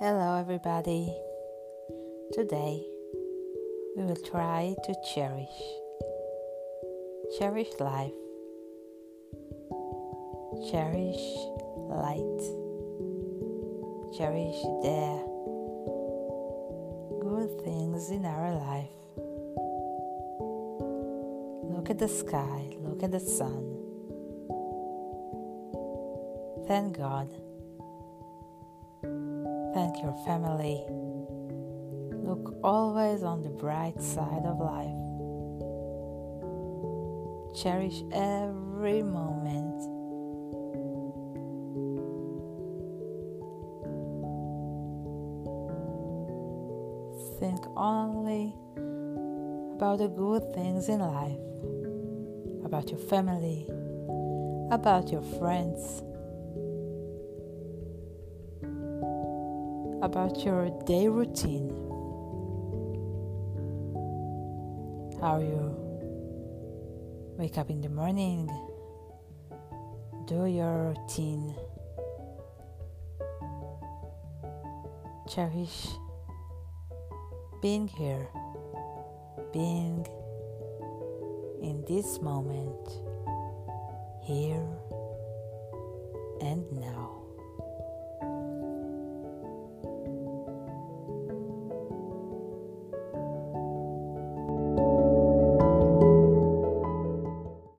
everybody. Today we will try to cherish. Cherish life. Cherish light. Cherish the good things in our life. Look at the sky, look at the sun. Thank God Thank your family. Look always on the bright side of life. Cherish every moment. Think only about the good things in life, about your family, about your friends about your day routine. How you wake up in the morning, do your routine, cherish being here, being in this moment, here and now.